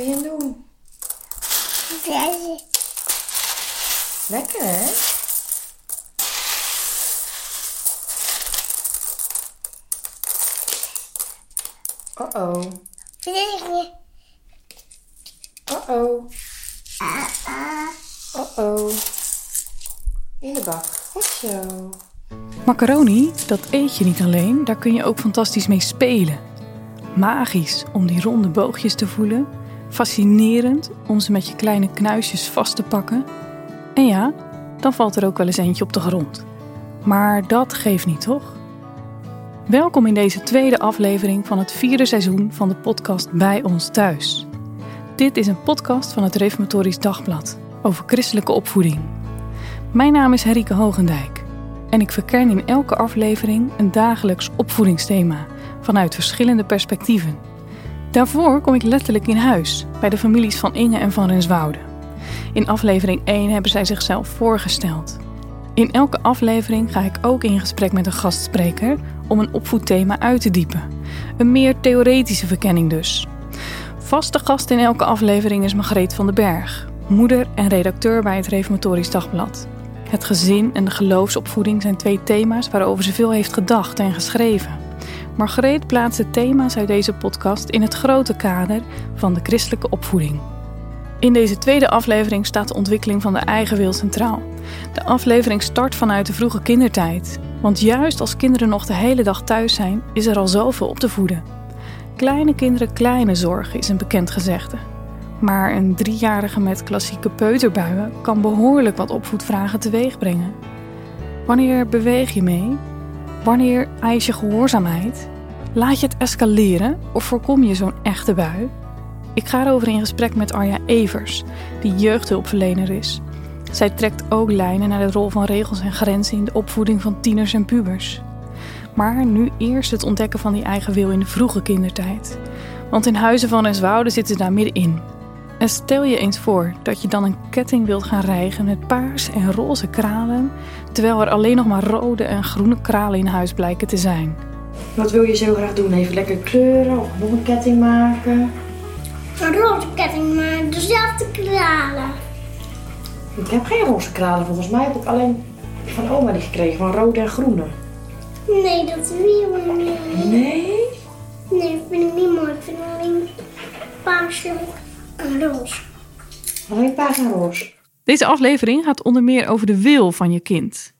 ben je aan het doen? Lekker hè? Uh-oh. Vleesje. Uh-oh. Ah. Uh-oh. In de bak. Goed zo. Macaroni, dat eet je niet alleen, daar kun je ook fantastisch mee spelen. Magisch om die ronde boogjes te voelen. Fascinerend om ze met je kleine knuisjes vast te pakken. En ja, dan valt er ook wel eens eentje op de grond. Maar dat geeft niet, toch? Welkom in deze tweede aflevering van het vierde seizoen van de podcast Bij ons thuis. Dit is een podcast van het Reformatorisch Dagblad over christelijke opvoeding. Mijn naam is Henrike Hogendijk en ik verken in elke aflevering een dagelijks opvoedingsthema vanuit verschillende perspectieven. Daarvoor kom ik letterlijk in huis bij de families van Inge en van Renswoude. In aflevering 1 hebben zij zichzelf voorgesteld. In elke aflevering ga ik ook in gesprek met een gastspreker om een opvoedthema uit te diepen. Een meer theoretische verkenning dus. Vaste gast in elke aflevering is Margreet van den Berg, moeder en redacteur bij het Reformatorisch Dagblad. Het gezin en de geloofsopvoeding zijn twee thema's waarover ze veel heeft gedacht en geschreven. Margreet plaatst de thema's uit deze podcast in het grote kader van de christelijke opvoeding. In deze tweede aflevering staat de ontwikkeling van de eigen wil centraal. De aflevering start vanuit de vroege kindertijd. Want juist als kinderen nog de hele dag thuis zijn, is er al zoveel op te voeden. Kleine kinderen kleine zorgen is een bekend gezegde. Maar een driejarige met klassieke peuterbuien kan behoorlijk wat opvoedvragen teweeg brengen. Wanneer beweeg je mee? Wanneer eis je gehoorzaamheid? Laat je het escaleren of voorkom je zo'n echte bui? Ik ga erover in gesprek met Arja Evers, die jeugdhulpverlener is. Zij trekt ook lijnen naar de rol van regels en grenzen in de opvoeding van tieners en pubers. Maar nu eerst het ontdekken van die eigen wil in de vroege kindertijd. Want in Huizen van Renswoude zitten ze daar middenin. En stel je eens voor dat je dan een ketting wilt gaan rijgen met paars en roze kralen, terwijl er alleen nog maar rode en groene kralen in huis blijken te zijn. Wat wil je zo graag doen? Even lekker kleuren of nog een ketting maken? Een roze ketting, maar dezelfde kralen. Ik heb geen roze kralen. Volgens mij heb ik alleen van oma die gekregen, van rode en groene. Nee, dat wil ik niet. Nee? Nee, dat vind ik niet mooi. Ik vind alleen paarse en roze. Alleen paars en roze. Deze aflevering gaat onder meer over de wil van je kind,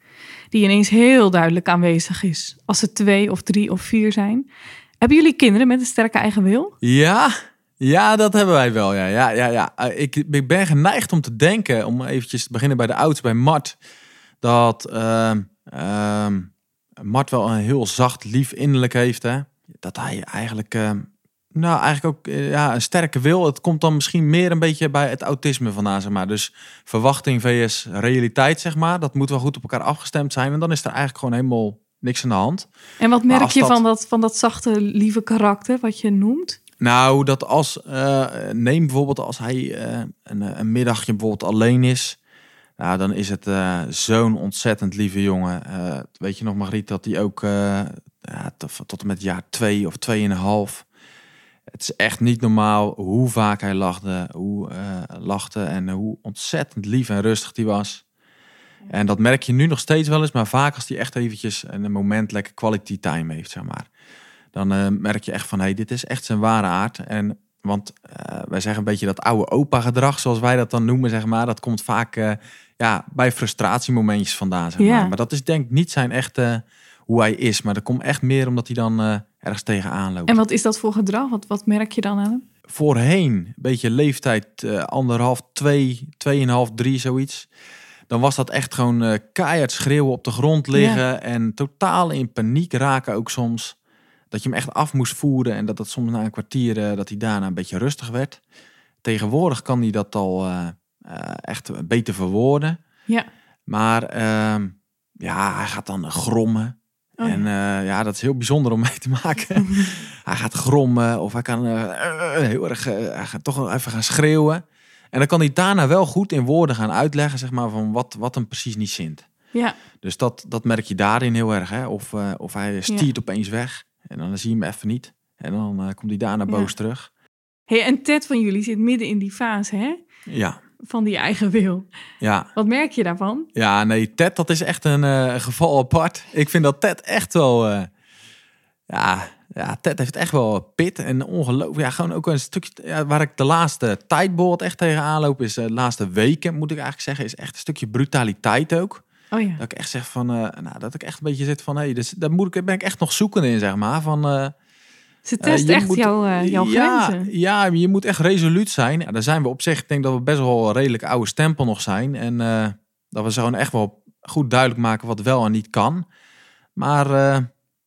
die ineens heel duidelijk aanwezig is als ze twee of drie of vier zijn. Hebben jullie kinderen met een sterke eigen wil? Ja, ja, dat hebben wij wel. Ja, ja, ja, ja. Eh, Ik, ben geneigd om te denken, om eventjes te beginnen bij de oudste, bij Mart, dat ehm, ehm, Mart wel een heel zacht, lief innerlijk heeft. Hè? Dat hij eigenlijk, ehm, nou, eigenlijk ook eh, ja, een sterke wil. Het komt dan misschien meer een beetje bij het autisme vandaan, zeg maar. Dus verwachting vs realiteit, zeg maar. Dat moet wel goed op elkaar afgestemd zijn. En dan is er eigenlijk gewoon helemaal niks aan de hand. En wat merk je dat- van, dat, van dat zachte, lieve karakter wat je noemt? Nou, dat als, eh, neem bijvoorbeeld als hij eh, een, een middagje bijvoorbeeld alleen is. Nou, dan is het eh, zo'n ontzettend lieve jongen. Weet je nog, Margriet, dat hij ook ja, tot, tot en met jaar twee of tweeënhalf. Het is echt niet normaal hoe vaak hij lachte, hoe, eh, lachte en hoe ontzettend lief en rustig hij was. En dat merk je nu nog steeds wel eens, maar vaak als hij echt eventjes een moment lekker quality time heeft, zeg maar. Dan eh, merk je echt van, hé, hey, dit is echt zijn ware aard. En, want eh, wij zeggen een beetje dat oude opa gedrag, zoals wij dat dan noemen, zeg maar. Dat komt vaak ja, bij frustratiemomentjes vandaan, zeg maar. Maar dat is denk ik niet zijn echte, hoe hij is. Maar dat komt echt meer omdat hij dan ergens tegenaan loopt. En wat is dat voor gedrag? Wat, wat merk je dan aan hem? Voorheen, een beetje leeftijd, eh, anderhalf, twee, tweeënhalf, drie, zoiets. Dan was dat echt gewoon eh keihard schreeuwen op de grond liggen. En totaal in paniek raken ook soms. Dat je hem echt af moest voeren. En dat het soms na een kwartier, eh, dat hij daarna een beetje rustig werd. Tegenwoordig kan hij dat al echt beter verwoorden. Ja. Maar ehm, ja, hij gaat dan grommen. Oh en eh, ja, dat is heel bijzonder om mee te maken. hij gaat grommen of hij kan eh, heel erg, eh, hij gaat toch even gaan schreeuwen. En dan kan hij daarna wel goed in woorden gaan uitleggen, zeg maar, van wat, wat hem precies niet zint. Ja, Dus dat, dat merk je daarin heel erg. Hè? Of, of hij stiert opeens weg en dan zie je hem even niet. En dan komt hij daarna Ja. boos terug. Hey, en Ted van jullie zit midden in die fase, hè? Ja, Van die eigen wil. ja. Wat merk je daarvan? Ja, nee, Ted, dat is echt een eh, geval apart. Ik vind dat Ted echt wel... eh, ja, ja, Ted heeft echt wel pit en ongelooflijk. Ja, gewoon ook een stukje... Ja, waar ik de laatste tijd echt tegenaan loop... is eh, de laatste weken, moet ik eigenlijk zeggen... is echt een stukje brutaliteit ook. Oh ja. Dat ik echt zeg van... nou, dat ik echt een beetje zit van... Hé, dus daar moet ik, ben ik echt nog zoekende in, zeg maar. Van... Ze eh, test echt moet- jouw, eh, jouw ja, grenzen. Ja, je moet echt resoluut zijn. Ja, daar zijn we op zich. Ik denk dat we best wel een redelijk oude stempel nog zijn. En eh, dat we zo gewoon echt wel goed duidelijk maken wat wel en niet kan. Maar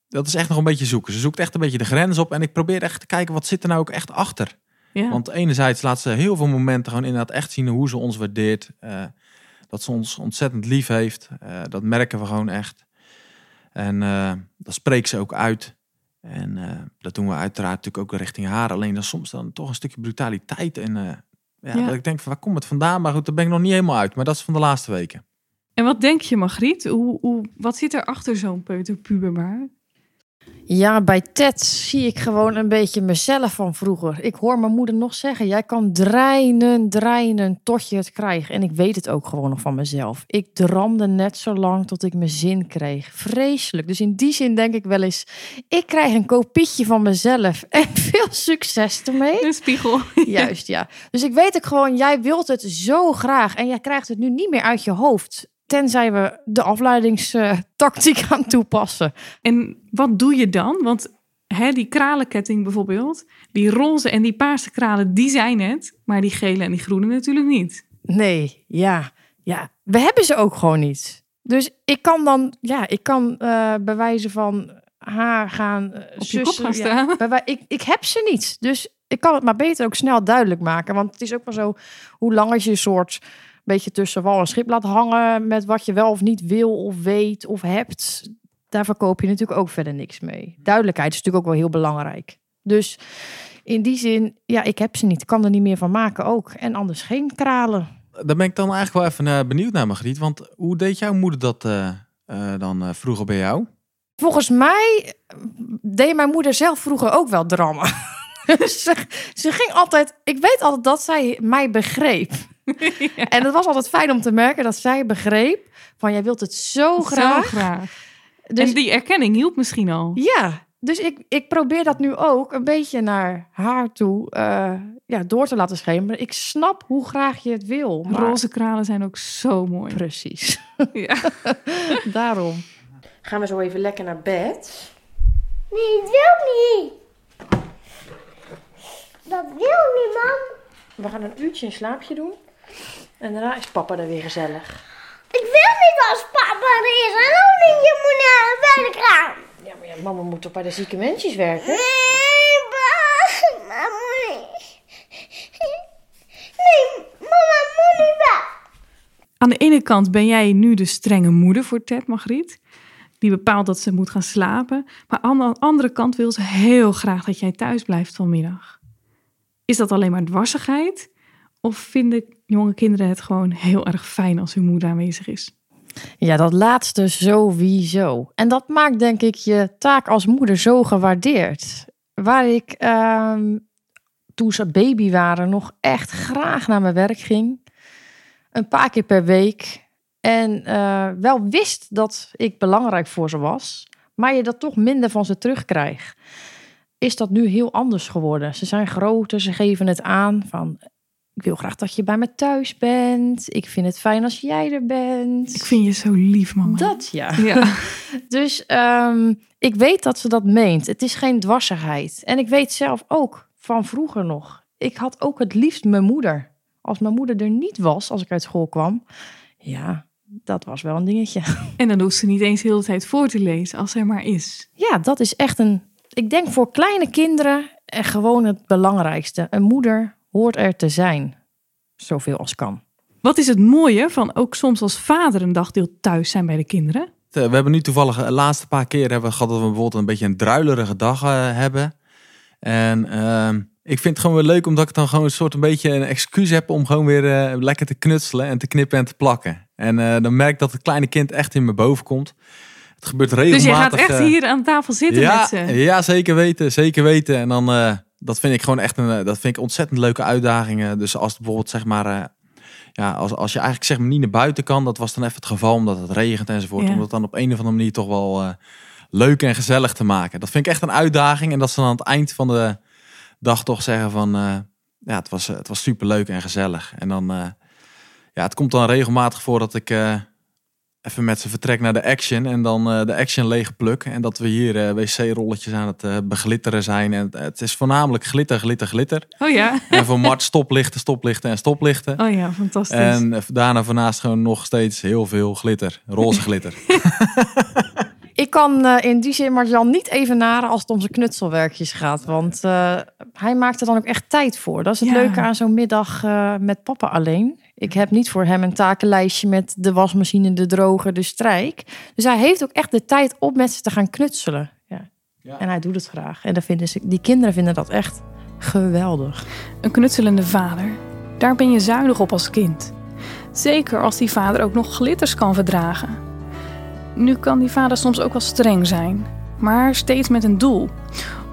dat is echt nog een beetje zoeken. Ze zoekt echt een beetje de grens op. En ik probeer echt te kijken wat zit er nou ook echt achter. Ja. Want enerzijds laat ze heel veel momenten gewoon inderdaad echt zien hoe ze ons waardeert. dat ze ons ontzettend lief heeft. Dat merken we gewoon echt. En dat spreekt ze ook uit. En eh, dat doen we uiteraard natuurlijk ook richting haar. Alleen dan soms dan toch een stukje brutaliteit. En eh, ja, Ja. dat ik denk van waar komt het vandaan? Maar goed, daar ben ik nog niet helemaal uit. Maar dat is van de laatste weken. En wat denk je, Margriet? Hoe, hoe, wat zit er achter zo'n peuterpuberbaar? Ja, bij Ted zie ik gewoon een beetje mezelf van vroeger. Ik hoor mijn moeder nog zeggen: jij kan dreinen, dreinen tot je het krijgt. En ik weet het ook gewoon nog van mezelf. Ik dramde net zo lang tot ik mijn zin kreeg. Vreselijk. Dus in die zin denk ik wel eens: ik krijg een kopietje van mezelf. En veel succes ermee. Een spiegel. Juist, ja. Dus ik weet ook gewoon, jij wilt het zo graag en jij krijgt het nu niet meer uit je hoofd. Tenzij we de afleidingstactiek gaan toepassen. En wat doe je dan? Want hè, die kralenketting bijvoorbeeld, die roze en die paarse kralen, die zijn het. Maar die gele en die groene natuurlijk niet. Nee, ja, ja. We hebben ze ook gewoon niet. Dus ik kan dan, ja, ik kan eh bewijzen van haar gaan eh, Op je kop gaan ja, staan. bij ik, ik heb ze niet. Dus ik kan het maar beter ook snel duidelijk maken. Want het is ook maar zo, hoe lang als je een soort beetje tussen wal en schip laat hangen met wat je wel of niet wil of weet of hebt. Daar verkoop je natuurlijk ook verder niks mee. Duidelijkheid is natuurlijk ook wel heel belangrijk. Dus in die zin, ja, ik heb ze niet. Ik kan er niet meer van maken ook. En anders geen kralen. Daar ben ik dan eigenlijk wel even eh, benieuwd naar, Margriet. Want hoe deed jouw moeder dat eh, eh, dan vroeger bij jou? Volgens mij deed mijn moeder zelf vroeger ook wel drammen. Ze, ze ging altijd, ik weet altijd dat zij mij begreep. En het was altijd fijn om te merken dat zij begreep van jij wilt het zo graag. Zo graag. Dus en die erkenning hielp misschien al. ja, dus ik, ik probeer dat nu ook een beetje naar haar toe eh, ja, door te laten schemeren. Ik snap hoe graag je het wil. Maar... Roze kralen zijn ook zo mooi. Precies, Ja. daarom. Gaan we zo even lekker naar bed. Nee, dat wil niet. Dat wil niet, mam. We gaan een uurtje een slaapje doen. En daarna is papa er weer gezellig. Ik wil niet als papa er is. En ook niet je moeder bij de kraan. Ja, maar ja, mama moet toch bij de zieke mensjes werken? Nee, moeder. Nee, mama moet niet weg. Aan de ene kant ben jij nu de strenge moeder voor Ted, Margriet. Die bepaalt dat ze moet gaan slapen. Maar aan de andere kant wil ze heel graag dat jij thuis blijft vanmiddag. Is dat alleen maar dwarsigheid? Of vinden jonge kinderen het gewoon heel erg fijn als hun moeder aanwezig is? Ja, dat laatste sowieso. En dat maakt denk ik je taak als moeder zo gewaardeerd. Waar ik ehm, toen ze baby waren nog echt graag naar mijn werk ging. Een paar keer per week. En eh, wel wist dat ik belangrijk voor ze was. Maar je dat toch minder van ze terugkrijgt. Is dat nu heel anders geworden. Ze zijn groter, ze geven het aan van... Ik wil graag dat je bij me thuis bent. Ik vind het fijn als jij er bent. Ik vind je zo lief, mama. Dat ja. Ja. Dus ehm, ik weet dat ze dat meent. Het is geen dwarsigheid. En ik weet zelf ook van vroeger nog. Ik had ook het liefst mijn moeder. Als mijn moeder er niet was, als ik uit school kwam. Ja, dat was wel een dingetje. En dan hoeft ze niet eens heel de tijd voor te lezen, als er maar is. Ja, dat is echt een... Ik denk voor kleine kinderen en gewoon het belangrijkste. Een moeder hoort er te zijn. Zoveel als kan. Wat is het mooie van ook soms als vader een dagdeel thuis zijn bij de kinderen? Eh, We hebben nu toevallig de laatste paar keer hebben we gehad dat we bijvoorbeeld een beetje een druilerige dag eh, hebben. En ehm, ik vind het gewoon weer leuk omdat ik dan gewoon een soort een beetje een excuus heb om gewoon weer eh, lekker te knutselen en te knippen en te plakken. En eh, dan merk ik dat het kleine kind echt in me boven komt. Het gebeurt regelmatig. Dus je gaat echt eh, hier aan tafel zitten ja, met ze. ja, zeker weten, zeker weten. En dan, eh, dat vind ik gewoon echt een, eh, dat vind ik ontzettend leuke uitdagingen. Dus als bijvoorbeeld zeg maar, eh, ja, als, als je eigenlijk zeg maar niet naar buiten kan, dat was dan even het geval omdat het regent enzovoort. Ja. Om dat dan op een of andere manier toch wel eh, leuk en gezellig te maken. Dat vind ik echt een uitdaging. En dat ze dan aan het eind van de dag toch zeggen van, ja, het was, het was super leuk en gezellig. En dan, ja, het komt dan regelmatig voor dat ik even met ze vertrek naar de action en dan eh, de action leeg pluk. En dat we hier eh, wc-rolletjes aan het eh, beglitteren zijn. En het, het is voornamelijk glitter, glitter, glitter. Oh ja. En voor Mart stoplichten, stoplichten en stoplichten. Oh ja, fantastisch. En daarna voornaast gewoon nog steeds heel veel glitter. Roze glitter. Ik kan eh, in die zin Marjan niet evenaren als het om zijn knutselwerkjes gaat. Want eh, hij maakt er dan ook echt tijd voor. Dat is het Ja. leuke aan zo'n middag eh, met papa alleen. Ik heb niet voor hem een takenlijstje met de wasmachine, de droger, de strijk. Dus hij heeft ook echt de tijd om met ze te gaan knutselen. Ja. Ja. En hij doet het graag. En dat vinden ze, die kinderen vinden dat echt geweldig. Een knutselende vader. Daar ben je zuinig op als kind. Zeker als die vader ook nog glitters kan verdragen. Nu kan die vader soms ook wel streng zijn, maar steeds met een doel.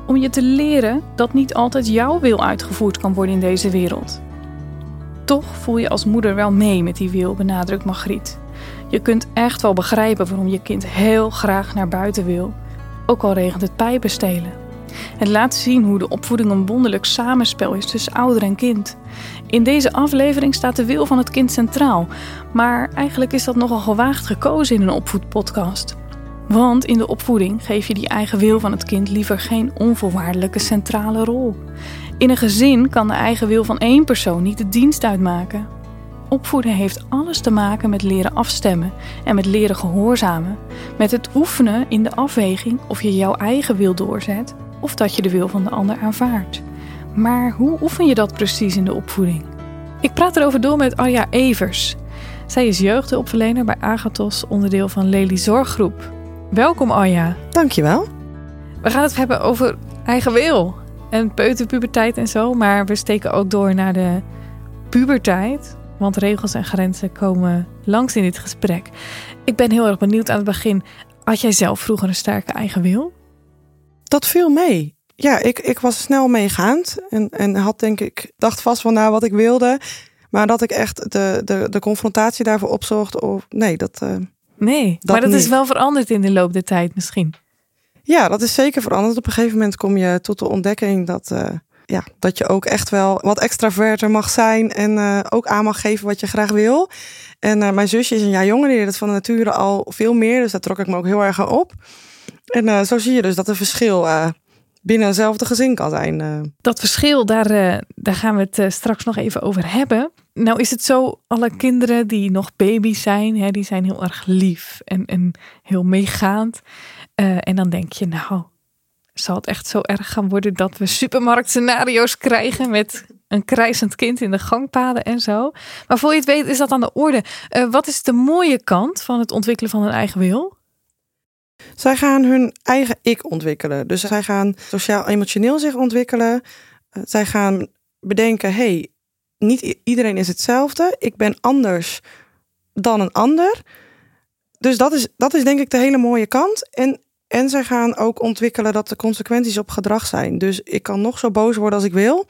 Om je te leren dat niet altijd jouw wil uitgevoerd kan worden in deze wereld. Toch voel je als moeder wel mee met die wil, benadrukt Margriet. Je kunt echt wel begrijpen waarom je kind heel graag naar buiten wil, ook al regent het pijpenstelen. Het laat zien hoe de opvoeding een wonderlijk samenspel is tussen ouder en kind. In deze aflevering staat de wil van het kind centraal, maar eigenlijk is dat nogal gewaagd gekozen in een opvoedpodcast. Want in de opvoeding geef je die eigen wil van het kind liever geen onvoorwaardelijke centrale rol. In een gezin kan de eigen wil van één persoon niet de dienst uitmaken. Opvoeden heeft alles te maken met leren afstemmen en met leren gehoorzamen. Met het oefenen in de afweging of je jouw eigen wil doorzet of dat je de wil van de ander aanvaardt. Maar hoe oefen je dat precies in de opvoeding? Ik praat erover door met Arja Evers. Zij is jeugdhulpverlener bij Agathos, onderdeel van Lely Zorggroep. Welkom Arja. Dankjewel. We gaan het hebben over eigen wil en peuterpuberteit en zo, maar we steken ook door naar de puberteit, want regels en grenzen komen langs in dit gesprek. Ik ben heel erg benieuwd aan het begin. Had jij zelf vroeger een sterke eigen wil? Dat viel mee. Ja, ik, ik was snel meegaand en, en had denk ik, dacht vast wel na wat ik wilde. Maar dat ik echt de, de, de confrontatie daarvoor opzocht, of nee, dat, eh, Nee, Dat maar dat is wel veranderd in de loop der tijd misschien. Ja, dat is zeker veranderd. Op een gegeven moment kom je tot de ontdekking dat, eh, ja, dat je ook echt wel wat extraverter mag zijn en eh, ook aan mag geven wat je graag wil. En eh, mijn zusje is een jaar jonger, die deed het van nature al veel meer, dus daar trok ik me ook heel erg op. En zo zie je dus dat er verschil binnen eenzelfde gezin kan zijn. Dat verschil, daar, daar gaan we het straks nog even over hebben. Nou is het zo, alle kinderen die nog baby's zijn, hè, die zijn heel erg lief en, en heel meegaand. Eh, en dan denk je, nou, zal het echt zo erg gaan worden dat we supermarktscenario's krijgen met een krijzend kind in de gangpaden en zo. Maar voor je het weet is dat aan de orde. Eh, wat is de mooie kant van het ontwikkelen van een eigen wil? Zij gaan hun eigen ik ontwikkelen. Dus zij gaan sociaal-emotioneel zich ontwikkelen. Eh, Zij gaan bedenken: hey, niet iedereen is hetzelfde. Ik ben anders dan een ander. Dus dat is, dat is denk ik de hele mooie kant. En, en zij gaan ook ontwikkelen dat de consequenties op gedrag zijn. Dus ik kan nog zo boos worden als ik wil.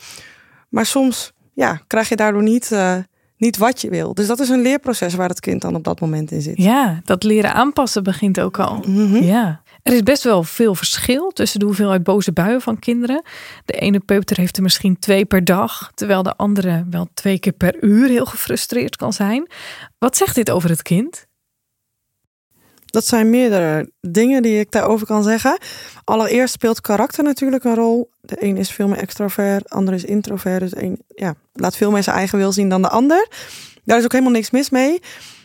Maar soms ja, krijg je daardoor niet, eh, niet wat je wil. Dus dat is een leerproces waar het kind dan op dat moment in zit. Ja, dat leren aanpassen begint ook al. Mhm. Ja. Er is best wel veel verschil tussen de hoeveelheid boze buien van kinderen. De ene peuter heeft er misschien twee per dag, terwijl de andere wel twee keer per uur heel gefrustreerd kan zijn. Wat zegt dit over het kind? Dat zijn meerdere dingen die ik daarover kan zeggen. Allereerst speelt karakter natuurlijk een rol. De een is veel meer extrovert, de ander is introvert. Dus een ja, laat veel meer zijn eigen wil zien dan de ander. Daar is ook helemaal niks mis mee.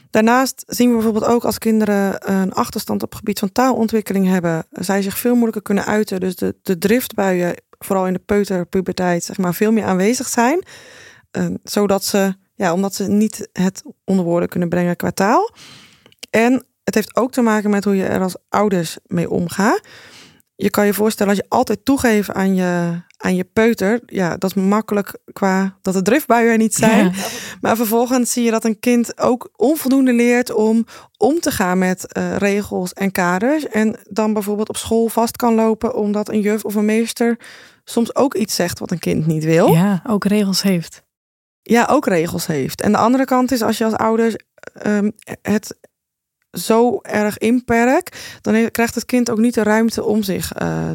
Daarnaast zien we bijvoorbeeld ook als kinderen een achterstand op het gebied van taalontwikkeling hebben, zij zich veel moeilijker kunnen uiten. Dus de, de driftbuien, vooral in de peuterpuberteit, zeg maar, veel meer aanwezig zijn. Eh, zodat ze, ja, omdat ze niet het onder woorden kunnen brengen qua taal. En het heeft ook te maken met hoe je er als ouders mee omgaat. je kan je voorstellen als je altijd toegeeft aan je, aan je peuter. Ja, dat is makkelijk qua dat de driftbuien er niet zijn. Ja. Maar vervolgens zie je dat een kind ook onvoldoende leert om om te gaan met eh, regels en kaders. En dan bijvoorbeeld op school vast kan lopen omdat een juf of een meester soms ook iets zegt wat een kind niet wil. ja, ook regels heeft. ja, ook regels heeft. En de andere kant is als je als ouders ehm, het zo erg inperkt, dan krijgt het kind ook niet de ruimte om zich eh,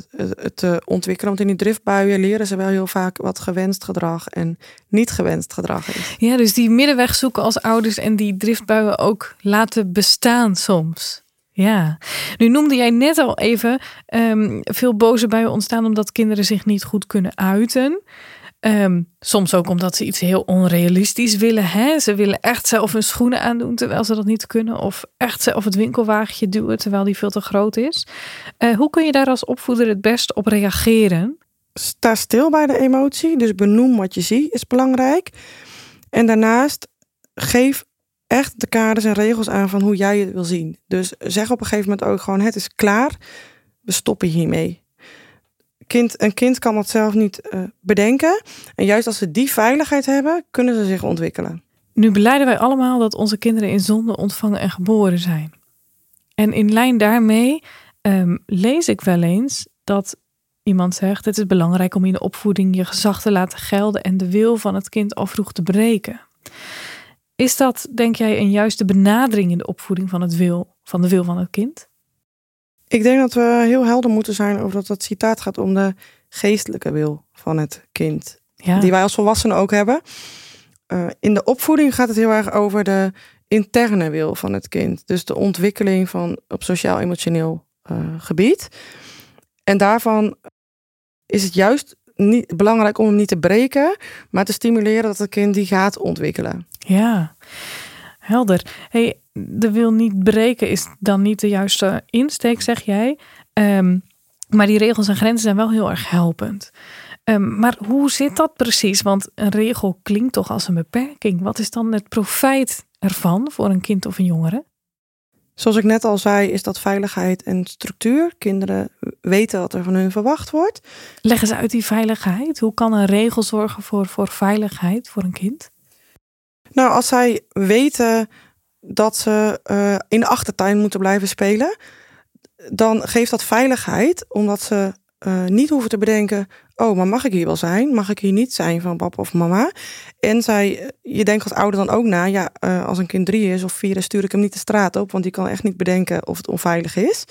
te ontwikkelen. Want in die driftbuien leren ze wel heel vaak wat gewenst gedrag en niet gewenst gedrag is. Ja, dus die middenweg zoeken als ouders en die driftbuien ook laten bestaan soms. Ja, nu noemde jij net al even ehm, veel boze buien ontstaan omdat kinderen zich niet goed kunnen uiten. Ehm, soms ook omdat ze iets heel onrealistisch willen. Hè? Ze willen echt zelf hun schoenen aandoen terwijl ze dat niet kunnen. Of echt zelf het winkelwagentje duwen terwijl die veel te groot is. Eh, hoe kun je daar als opvoeder het best op reageren? Sta stil bij de emotie, dus benoem wat je ziet, is belangrijk. En daarnaast geef echt de kaders en regels aan van hoe jij het wil zien. Dus zeg op een gegeven moment ook gewoon: het is klaar, we stoppen hiermee. Kind, een kind kan dat zelf niet eh, bedenken. En juist als ze die veiligheid hebben, kunnen ze zich ontwikkelen. Nu beleiden wij allemaal dat onze kinderen in zonde ontvangen en geboren zijn. En in lijn daarmee ehm, lees ik wel eens dat iemand zegt: Het is belangrijk om in de opvoeding je gezag te laten gelden en de wil van het kind al vroeg te breken. Is dat, denk jij, een juiste benadering in de opvoeding van, het wil, van de wil van het kind? Ik denk dat we heel helder moeten zijn over dat dat citaat gaat om de geestelijke wil van het kind. Ja, die wij als volwassenen ook hebben. Eh, in de opvoeding gaat het heel erg over de interne wil van het kind. Dus de ontwikkeling van op sociaal-emotioneel eh, gebied. En daarvan is het juist niet belangrijk om hem niet te breken, maar te stimuleren dat het kind die gaat ontwikkelen. ja. helder. Hey, de wil niet breken is dan niet de juiste insteek, zeg jij. Ehm, maar die regels en grenzen zijn wel heel erg helpend. Ehm, maar hoe zit dat precies? Want een regel klinkt toch als een beperking. Wat is dan het profijt ervan voor een kind of een jongere? Zoals ik net al zei, is dat veiligheid en structuur. Kinderen weten wat er van hun verwacht wordt. Leg eens uit die veiligheid. Hoe kan een regel zorgen voor, voor veiligheid voor een kind? Nou, als zij weten dat ze eh, in de achtertuin moeten blijven spelen, dan geeft dat veiligheid, omdat ze eh, niet hoeven te bedenken: oh, maar mag ik hier wel zijn? Mag ik hier niet zijn van papa of mama? En zij, je denkt als ouder dan ook na: ja, eh, als een kind drie is of vier, stuur ik hem niet de straat op, want die kan echt niet bedenken of het onveilig is.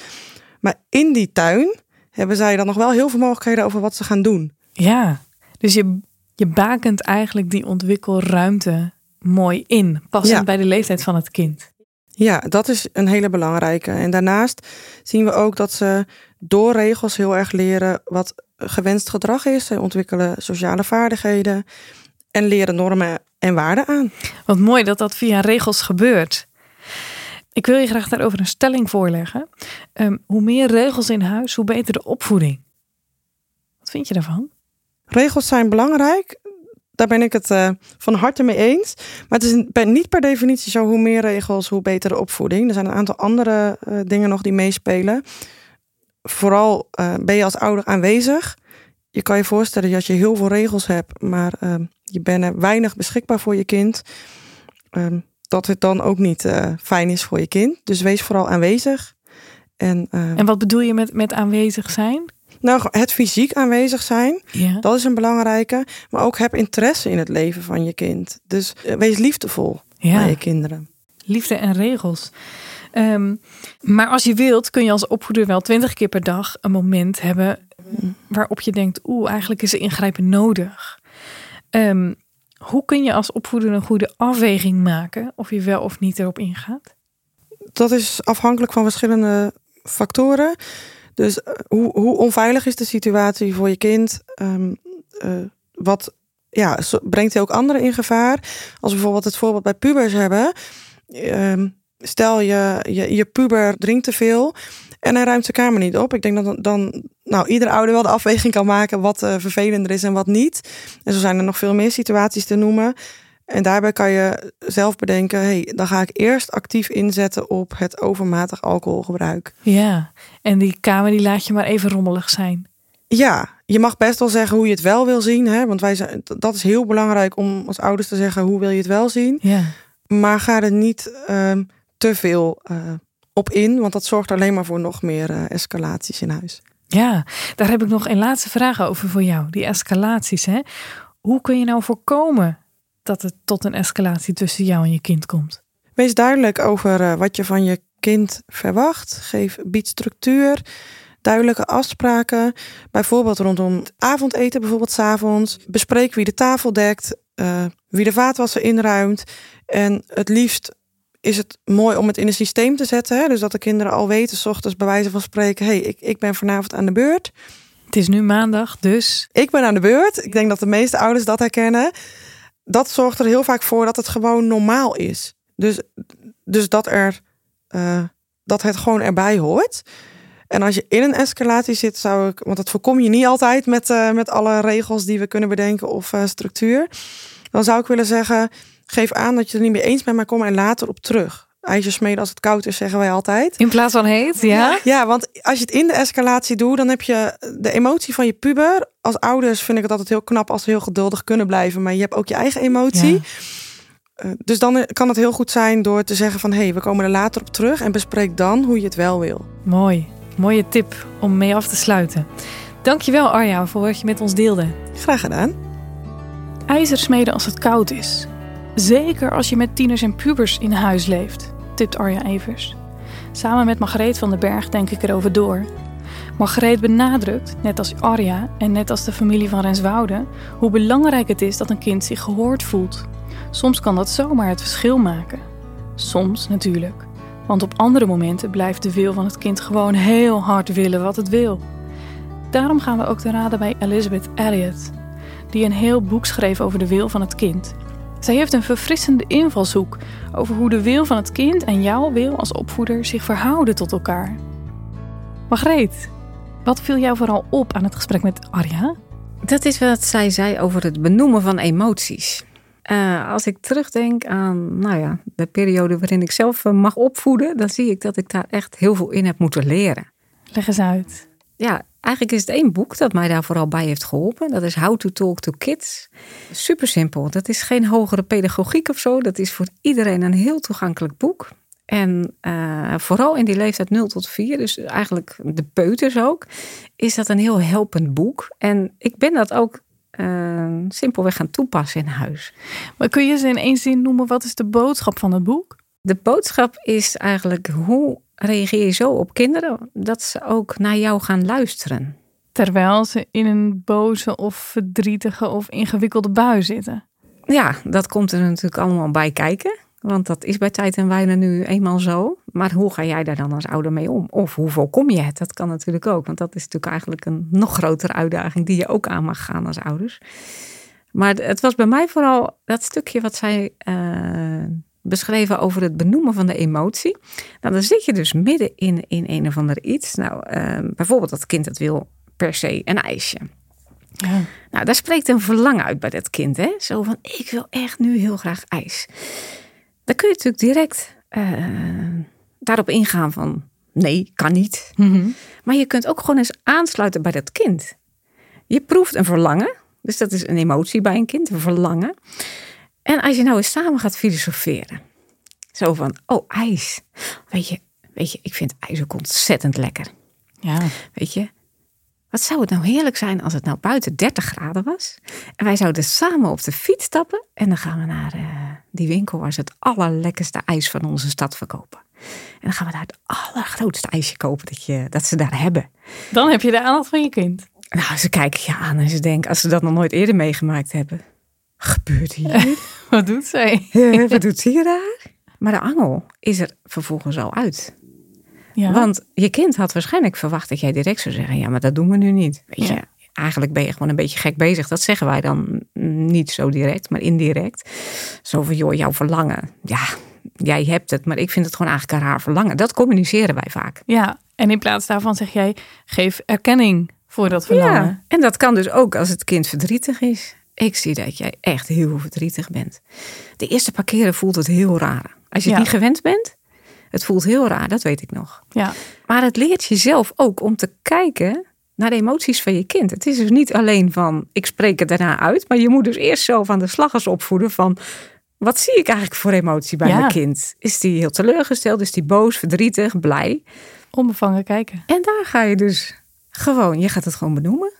Maar in die tuin hebben zij dan nog wel heel veel mogelijkheden over wat ze gaan doen. Ja, dus je, je bakent eigenlijk die ontwikkelruimte mooi in. Passend Ja. bij de leeftijd van het kind. Ja, dat is een hele belangrijke. En daarnaast zien we ook dat ze door regels heel erg leren wat gewenst gedrag is. Ze ontwikkelen sociale vaardigheden en leren normen en waarden aan. Wat mooi dat dat via regels gebeurt. Ik wil je graag daarover een stelling voorleggen. Ehm, hoe meer regels in huis, hoe beter de opvoeding. Wat vind je daarvan? Regels zijn belangrijk. Daar ben ik het eh, van harte mee eens. Maar het is een- niet per definitie zo hoe meer regels, hoe beter de opvoeding. Er zijn een aantal andere eh, dingen nog die meespelen. Vooral eh, ben je als ouder aanwezig. Je kan je voorstellen dat je heel veel regels hebt, maar eh, je bent weinig beschikbaar voor je kind. Ehm, dat het dan ook niet fijn is voor je kind. Dus wees vooral aanwezig. En, eh, En wat bedoel je met, met aanwezig zijn? Nou, het fysiek aanwezig zijn. Ja. Dat is een belangrijke. Maar ook heb interesse in het leven van je kind. Dus eh, wees liefdevol ja. naar je kinderen. Liefde en regels. Ehm, maar als je wilt, kun je als opvoeder wel twintig keer per dag een moment hebben waarop je denkt, oeh, eigenlijk is er ingrijpen nodig. Ehm, hoe kun je als opvoeder een goede afweging maken of je wel of niet erop ingaat? Dat is afhankelijk van verschillende factoren. Dus eh, hoe, hoe onveilig is de situatie voor je kind? Ehm, eh, wat ja, brengt hij ook anderen in gevaar? Als we bijvoorbeeld het voorbeeld bij pubers hebben. Ehm, stel je, je, je puber drinkt te veel en hij ruimt zijn kamer niet op. Ik denk dat dan, dan nou, iedere ouder wel de afweging kan maken wat eh, vervelender is en wat niet. En zo zijn er nog veel meer situaties te noemen. En daarbij kan je zelf bedenken, hey, dan ga ik eerst actief inzetten op het overmatig alcoholgebruik. Ja, en die kamer die laat je maar even rommelig zijn. Ja, je mag best wel zeggen hoe je het wel wil zien. Hè? Want wij zijn, dat is heel belangrijk om als ouders te zeggen hoe wil je het wel zien. Ja. Maar ga er niet ehm, te veel eh, op in, want dat zorgt alleen maar voor nog meer eh, escalaties in huis. Ja, daar heb ik nog een laatste vraag over voor jou. Die escalaties, hè? Hoe kun je nou voorkomen dat het tot een escalatie tussen jou en je kind komt? Wees duidelijk over eh, wat je van je kind verwacht. Geef, bied structuur, duidelijke afspraken. Bijvoorbeeld rondom het avondeten, bijvoorbeeld 's avonds. Bespreek wie de tafel dekt, eh, wie de vaatwasser inruimt. En het liefst is het mooi om het in een systeem te zetten. Hè? Dus dat de kinderen al weten, s ochtends bij wijze van spreken... hey, ik, ik ben vanavond aan de beurt. Het is nu maandag, dus Ik ben aan de beurt. Ik denk dat de meeste ouders dat herkennen. Dat zorgt er heel vaak voor dat het gewoon normaal is. Dus, dus dat, er, eh, dat het gewoon erbij hoort. En als je in een escalatie zit, zou ik, want dat voorkom je niet altijd met, eh, met alle regels die we kunnen bedenken of eh, structuur. Dan zou ik willen zeggen: geef aan dat je het er niet mee eens bent, maar kom er later op terug. IJsjes smeden als het koud is, zeggen wij altijd. in plaats van heet, ja? Ja, want als je het in de escalatie doet, dan heb je de emotie van je puber. Als ouders vind ik het altijd heel knap als ze heel geduldig kunnen blijven, maar je hebt ook je eigen emotie. Ja. Eh, Dus dan kan het heel goed zijn door te zeggen van hé, hey, we komen er later op terug en bespreek dan hoe je het wel wil. Mooi. Mooie tip om mee af te sluiten. Dankjewel Arja voor wat je met ons deelde. Graag gedaan. IJzer smeden als het koud is. Zeker als je met tieners en pubers in huis leeft, tipt Arja Evers. Samen met Margreet van den Berg denk ik erover door. Margreet benadrukt, net als Arja en net als de familie van Renswoude, hoe belangrijk het is dat een kind zich gehoord voelt. Soms kan dat zomaar het verschil maken. Soms natuurlijk. Want op andere momenten blijft de wil van het kind gewoon heel hard willen wat het wil. Daarom gaan we ook te raden bij Elizabeth Elliot, die een heel boek schreef over de wil van het kind. Zij heeft een verfrissende invalshoek over hoe de wil van het kind en jouw wil als opvoeder zich verhouden tot elkaar. Margreet, wat viel jou vooral op aan het gesprek met Arja? Dat is wat zij zei over het benoemen van emoties. Eh, als ik terugdenk aan nou ja, de periode waarin ik zelf eh, mag opvoeden, dan zie ik dat ik daar echt heel veel in heb moeten leren. Leg eens uit. Ja, eigenlijk is het één boek dat mij daar vooral bij heeft geholpen. Dat is How to Talk to Kids. Super simpel. Dat is geen hogere pedagogiek of zo. Dat is voor iedereen een heel toegankelijk boek. En eh, vooral in die leeftijd 0 tot 4, dus eigenlijk de peuters ook, is dat een heel helpend boek. En ik ben dat ook eh, simpelweg gaan toepassen in huis. Maar kun je ze in één zin noemen? Wat is de boodschap van het boek? De boodschap is eigenlijk hoe reageer je zo op kinderen dat ze ook naar jou gaan luisteren. Terwijl ze in een boze of verdrietige of ingewikkelde bui zitten. Ja, dat komt er natuurlijk allemaal bij kijken. Want dat is bij tijd en wijle nu eenmaal zo. Maar hoe ga jij daar dan als ouder mee om? Of hoe voorkom je het? Dat kan natuurlijk ook. Want dat is natuurlijk eigenlijk een nog grotere uitdaging die je ook aan mag gaan als ouders. Maar het was bij mij vooral dat stukje wat zij uh, beschreven over het benoemen van de emotie. Nou, dan zit je dus midden in, in een of ander iets. Nou, uh, bijvoorbeeld dat kind dat wil per se een ijsje. Ja. Nou, daar spreekt een verlangen uit bij dat kind. Hè? Zo van, ik wil echt nu heel graag ijs. Dan kun je natuurlijk direct uh, daarop ingaan van, nee, kan niet. Mm -hmm. Maar je kunt ook gewoon eens aansluiten bij dat kind. Je proeft een verlangen. Dus dat is een emotie bij een kind, een verlangen. En als je nou eens samen gaat filosoferen. Zo van, oh, ijs. Weet je, weet je ik vind ijs ook ontzettend lekker. Ja. Weet je, wat zou het nou heerlijk zijn als het nou buiten 30 graden was. En wij zouden samen op de fiets stappen. En dan gaan we naar uh, die winkel waar ze het allerlekkerste ijs van onze stad verkopen. En dan gaan we daar het allergrootste ijsje kopen dat, je, dat ze daar hebben. Dan heb je de aandacht van je kind. Nou, ze kijken je aan en ze denken, als ze dat nog nooit eerder meegemaakt hebben. Gebeurt hier? Wat doet zij? Ja, wat doet ze hier daar? Maar de angel is er vervolgens al uit. Ja. Want je kind had waarschijnlijk verwacht dat jij direct zou zeggen: Ja, maar dat doen we nu niet. Weet je, eigenlijk ben je gewoon een beetje gek bezig. Dat zeggen wij dan niet zo direct, maar indirect. Zo van: Joh, jouw verlangen. Ja, jij hebt het, maar ik vind het gewoon eigenlijk een raar verlangen. Dat communiceren wij vaak. ja, en in plaats daarvan zeg jij, geef erkenning voor dat verlangen. Ja, en dat kan dus ook als het kind verdrietig is. Ik zie dat jij echt heel verdrietig bent. De eerste paar keren voelt het heel raar. Als je het niet gewend bent, het voelt heel raar, dat weet ik nog. Ja, Maar het leert jezelf ook om te kijken naar de emoties van je kind. Het is dus niet alleen van, ik spreek het daarna uit. Maar je moet dus eerst zelf aan de slag eens opvoeden van... Wat zie ik eigenlijk voor emotie bij Ja. mijn kind? Is die heel teleurgesteld? Is die boos, verdrietig, blij? onbevangen kijken. En daar ga je dus gewoon, je gaat het gewoon benoemen.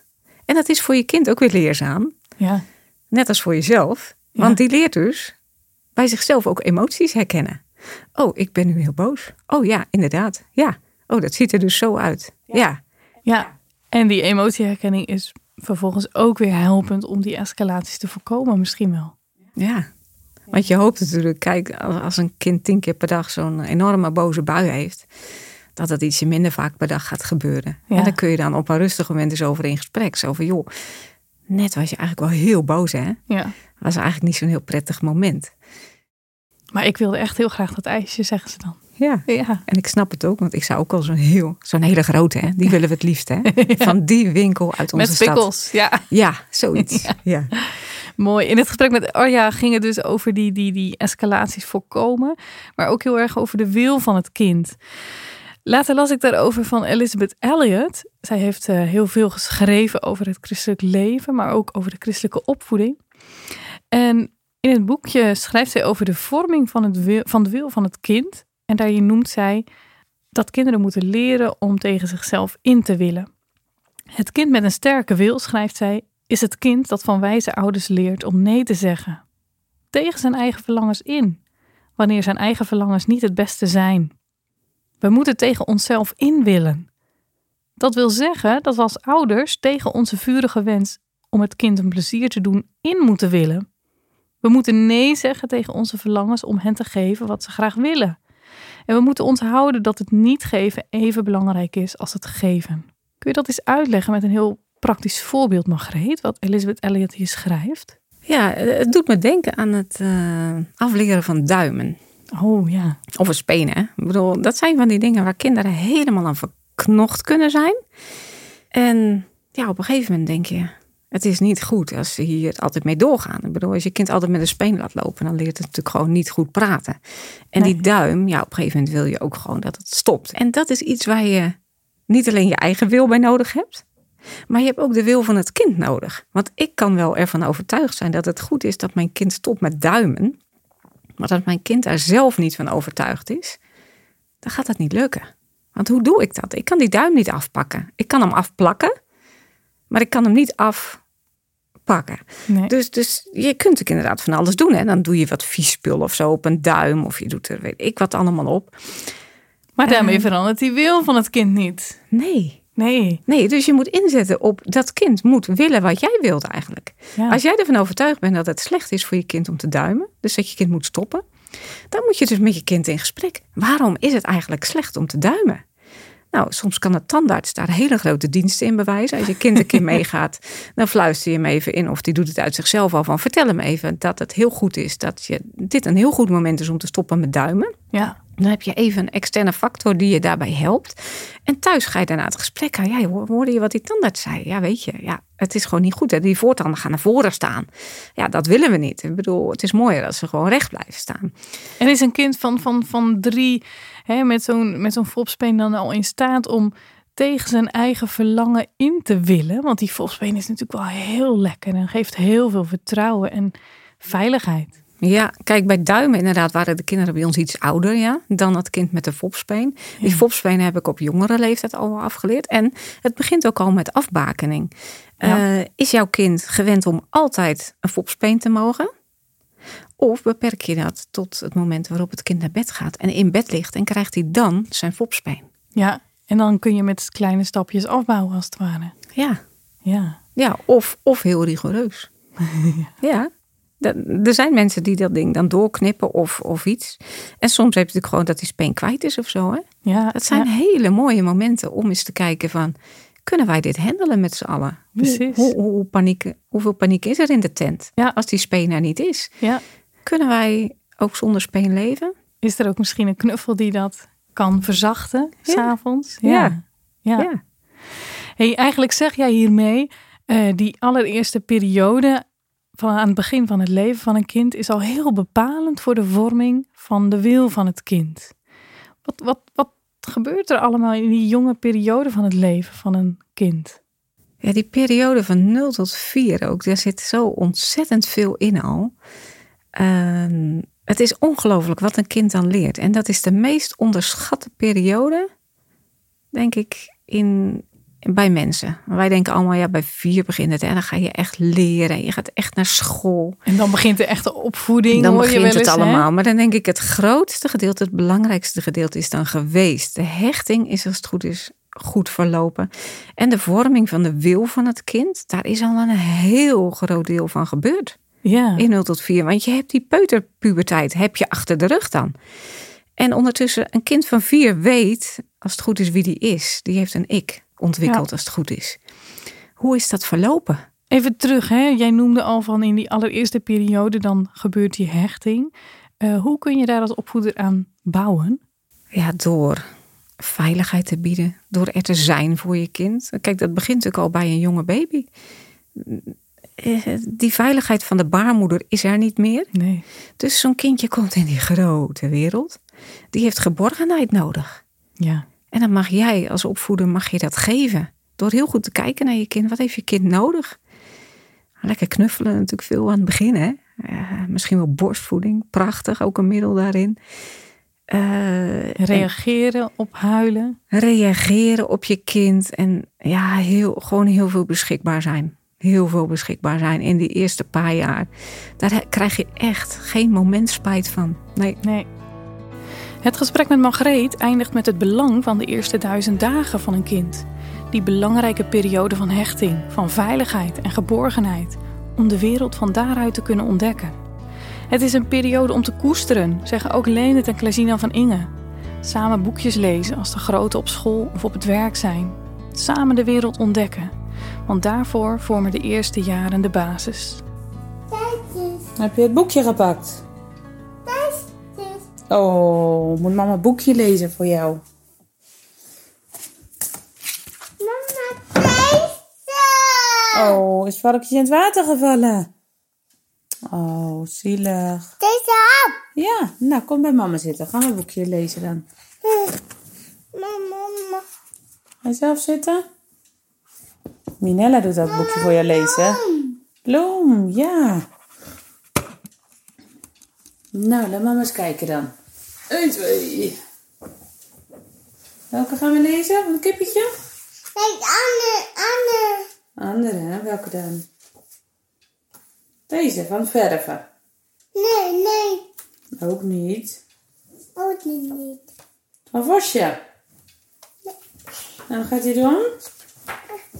En dat is voor je kind ook weer leerzaam. Ja, Net als voor jezelf. Ja. Want die leert dus bij zichzelf ook emoties herkennen. Oh, ik ben nu heel boos. Oh ja, inderdaad. Ja. Oh, dat ziet er dus zo uit. Ja. ja. En die emotieherkenning is vervolgens ook weer helpend om die escalaties te voorkomen misschien wel. Ja. Want je hoopt natuurlijk, kijk, als een kind tien keer per dag zo'n enorme boze bui heeft, dat het ietsje minder vaak per dag gaat gebeuren. Ja. En dan kun je dan op een rustig moment eens over in gesprek. Zo van, joh, net was je eigenlijk wel heel boos, hè? Ja. Was eigenlijk niet zo'n heel prettig moment. Maar ik wilde echt heel graag dat ijsje, zeggen ze dan. Ja. Ja. En ik snap het ook, want ik zou ook wel zo'n heel, zo'n hele grote, hè? Die willen we het liefst, hè? Van die winkel uit onze Met stad. spikkels, ja. Ja, zoiets. Ja. Mooi. In het gesprek met Arja ging het dus over die, die, die escalaties voorkomen. Maar ook heel erg over de wil van het kind. Later las ik daarover van Elizabeth Elliot. Zij heeft eh, heel veel geschreven over het christelijk leven, maar ook over de christelijke opvoeding. En in het boekje schrijft zij over de vorming van, het van de wil van het kind. En daarin noemt zij dat kinderen moeten leren om tegen zichzelf in te willen. Het kind met een sterke wil, schrijft zij, is het kind dat van wijze ouders leert om nee te zeggen. Tegen zijn eigen verlangens in, wanneer zijn eigen verlangens niet het beste zijn. We moeten tegen onszelf in willen. Dat wil zeggen dat we als ouders tegen onze vurige wens om het kind een plezier te doen in moeten willen. We moeten nee zeggen tegen onze verlangens om hen te geven wat ze graag willen. En we moeten onthouden dat het niet geven even belangrijk is als het geven. Kun je dat eens uitleggen met een heel praktisch voorbeeld, Margreet, wat Elizabeth Elliot hier schrijft? ja, het doet me denken aan het eh, afleren van duimen. Oh ja. Of een spenen. Ik bedoel, dat zijn van die dingen waar kinderen helemaal aan verknocht kunnen zijn. En ja, op een gegeven moment denk je, het is niet goed als ze hier altijd mee doorgaan. Ik bedoel, als je kind altijd met een speen laat lopen, dan leert het natuurlijk gewoon niet goed praten. En Nee. die duim, ja, op een gegeven moment wil je ook gewoon dat het stopt. En dat is iets waar je niet alleen je eigen wil bij nodig hebt, maar je hebt ook de wil van het kind nodig. Want ik kan wel ervan overtuigd zijn dat het goed is dat mijn kind stopt met duimen. Maar dat mijn kind daar zelf niet van overtuigd is, dan gaat dat niet lukken. Want hoe doe ik dat? Ik kan die duim niet afpakken. Ik kan hem afplakken, maar ik kan hem niet afpakken. Nee. Dus, dus je kunt ook inderdaad van alles doen. Hè? Dan doe je wat vies spul of zo op een duim. Of je doet er weet ik wat allemaal op. Maar daarmee Eh. verandert die wil van het kind niet. Nee. Nee. Nee, dus je moet inzetten op dat kind moet willen wat jij wilt eigenlijk. Ja. Als jij ervan overtuigd bent dat het slecht is voor je kind om te duimen, dus dat je kind moet stoppen, dan moet je dus met je kind in gesprek. Waarom is het eigenlijk slecht om te duimen? Nou, soms kan de tandarts daar hele grote diensten in bewijzen. Als je kind een keer meegaat, dan fluister je hem even in. Of die doet het uit zichzelf al van vertel hem even dat het heel goed is. Dat je, dit een heel goed moment is om te stoppen met duimen. Ja. Dan heb je even een externe factor die je daarbij helpt. En thuis ga je daarna het gesprek aan. Ja, hoorde je wat die tandarts zei? Ja, weet je, ja, het is gewoon niet goed. Hè? Die voortanden gaan naar voren staan. Ja, dat willen we niet. Ik bedoel, het is mooier als ze gewoon recht blijven staan. En is een kind van, van, van drie hè, met zo'n met zo'n fopspeen dan al in staat om tegen zijn eigen verlangen in te willen? Want die fopspeen is natuurlijk wel heel lekker en geeft heel veel vertrouwen en veiligheid. Ja, kijk, bij duimen inderdaad waren de kinderen bij ons iets ouder ja, dan het kind met de fopspeen. Die fopspeen heb ik op jongere leeftijd al afgeleerd. En het begint ook al met afbakening. Ja. Eh, is jouw kind gewend om altijd een fopspeen te mogen? Of beperk je dat tot het moment waarop het kind naar bed gaat en in bed ligt en krijgt hij dan zijn fopspeen? Ja, en dan kun je met kleine stapjes afbouwen als het ware. Ja, Ja. ja of, of heel rigoureus. ja. Er zijn mensen die dat ding dan doorknippen of, of iets. En soms heb je natuurlijk gewoon dat die speen kwijt is of zo. Hè? Ja, Dat zijn ja. hele mooie momenten om eens te kijken van... kunnen wij dit handelen met z'n allen? Hoe- Precies. Hoe, hoe, paniek, hoeveel paniek is er in de tent Ja. als die speen er niet is? Ja. Kunnen wij ook zonder speen leven? Is er ook misschien een knuffel die dat kan verzachten, Ja. s'avonds? Ja. Ja. ja. Ja. Hey, eigenlijk zeg jij hiermee, eh, die allereerste periode van aan het begin van het leven van een kind is al heel bepalend voor de vorming van de wil van het kind. Wat, wat, wat gebeurt er allemaal in die jonge periode van het leven van een kind? Ja, die periode van 0 tot 4 ook, daar zit zo ontzettend veel in al. Ehm, het is ongelooflijk wat een kind dan leert. En dat is de meest onderschatte periode, denk ik, in, bij mensen. Wij denken allemaal, ja, bij vier begint het. En dan ga je echt leren. Je gaat echt naar school. En dan begint de echte opvoeding. Dan hoor je begint wel het eens, hè? allemaal. Maar dan denk ik, het grootste gedeelte, het belangrijkste gedeelte is dan geweest. De hechting is als het goed is goed verlopen. En de vorming van de wil van het kind, daar is al een heel groot deel van gebeurd. Ja. In 0 tot 4. Want je hebt die peuterpuberteit, heb je achter de rug dan. En ondertussen, een kind van vier weet, als het goed is, wie die is. Die heeft een ik ontwikkeld, Ja. als het goed is. Hoe is dat verlopen? Even terug, hè? jij noemde al van in die allereerste periode, dan gebeurt die hechting. Eh, hoe kun je daar als opvoeder aan bouwen? Ja, door veiligheid te bieden, door er te zijn voor je kind. Kijk, dat begint natuurlijk al bij een jonge baby. Eh, Die veiligheid van de baarmoeder is er niet meer. Nee. Dus zo'n kindje komt in die grote wereld. Die heeft geborgenheid nodig. Ja. En dan mag jij als opvoeder mag je dat geven. Door heel goed te kijken naar je kind. Wat heeft je kind nodig? Lekker knuffelen natuurlijk veel aan het begin. Hè? Eh, misschien wel borstvoeding. Prachtig, ook een middel daarin. Eh, Reageren op huilen. reageren op je kind. En ja, heel, gewoon heel veel beschikbaar zijn. Heel veel beschikbaar zijn in die eerste paar jaar. Daar krijg je echt geen moment spijt van. Nee. Nee. Het gesprek met Margreet eindigt met het belang van de eerste duizend dagen van een kind. Die belangrijke periode van hechting, van veiligheid en geborgenheid. Om de wereld van daaruit te kunnen ontdekken. Het is een periode om te koesteren, zeggen ook Leendert en Klazina van Inge. Samen boekjes lezen als de grote op school of op het werk zijn. Samen de wereld ontdekken. Want daarvoor vormen de eerste jaren de basis. Heb je het boekje gepakt? Oh, moet mama een boekje lezen voor jou? Mama, deze! Oh, is varkentje in het water gevallen? Oh, zielig. Deze hap! Ja, nou kom bij mama zitten. Gaan we een boekje lezen dan. Mama, Ga je zelf zitten? Minella doet dat boekje voor jou lezen. Bloem, ja. Nou, laat mama eens kijken dan. 1, 2. Welke gaan we lezen? Van het kippetje? Kijk, Anne, Anne. Andere, hè? Welke dan? Deze, van verven. Nee, nee. Ook niet. Ook niet. Van Vosje. Nou, wat gaat hij doen?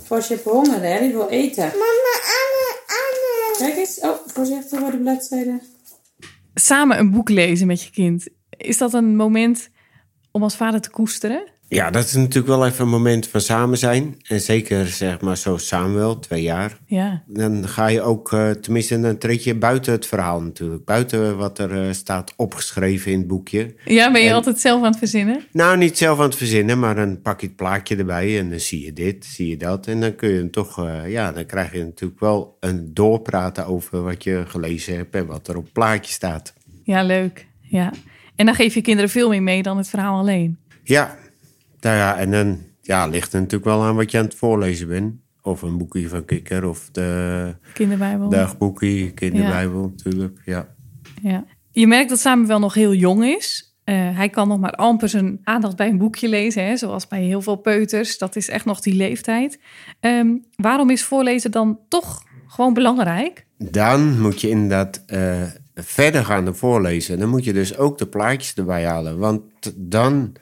Vosje heeft honger, hè? Die wil eten. Mama, Anne, Anne. Kijk eens. Oh, voorzichtig voor de bladzijde. Samen een boek lezen met je kind. Is dat een moment om als vader te koesteren? Ja, dat is natuurlijk wel even een moment van samen zijn. En zeker zeg maar zo Samuel, twee jaar. Ja. Dan ga je ook, eh, tenminste dan treed je buiten het verhaal natuurlijk. Buiten wat er eh, staat opgeschreven in het boekje. Ja, ben je En- altijd zelf aan het verzinnen? Nou, niet zelf aan het verzinnen, maar dan pak je het plaatje erbij en dan zie je dit, zie je dat. En dan kun je hem toch, eh, ja, dan krijg je natuurlijk wel een doorpraten over wat je gelezen hebt en wat er op het plaatje staat. Ja, leuk. Ja. En dan geef je kinderen veel meer mee dan het verhaal alleen. Ja, nou ja, en dan ja, ligt er natuurlijk wel aan wat je aan het voorlezen bent. Of een boekje van Kikker, of de Kinderbijbel. dagboekje, kinderbijbel natuurlijk, ja. Ja. Je merkt dat Samuel nog heel jong is. Eh, hij kan nog maar amper zijn aandacht bij een boekje lezen, hè, zoals bij heel veel peuters. Dat is echt nog die leeftijd. Ehm, waarom is voorlezen dan toch gewoon belangrijk? Dan moet je inderdaad eh, verder gaan dan voorlezen. Dan moet je dus ook de plaatjes erbij halen. Want dan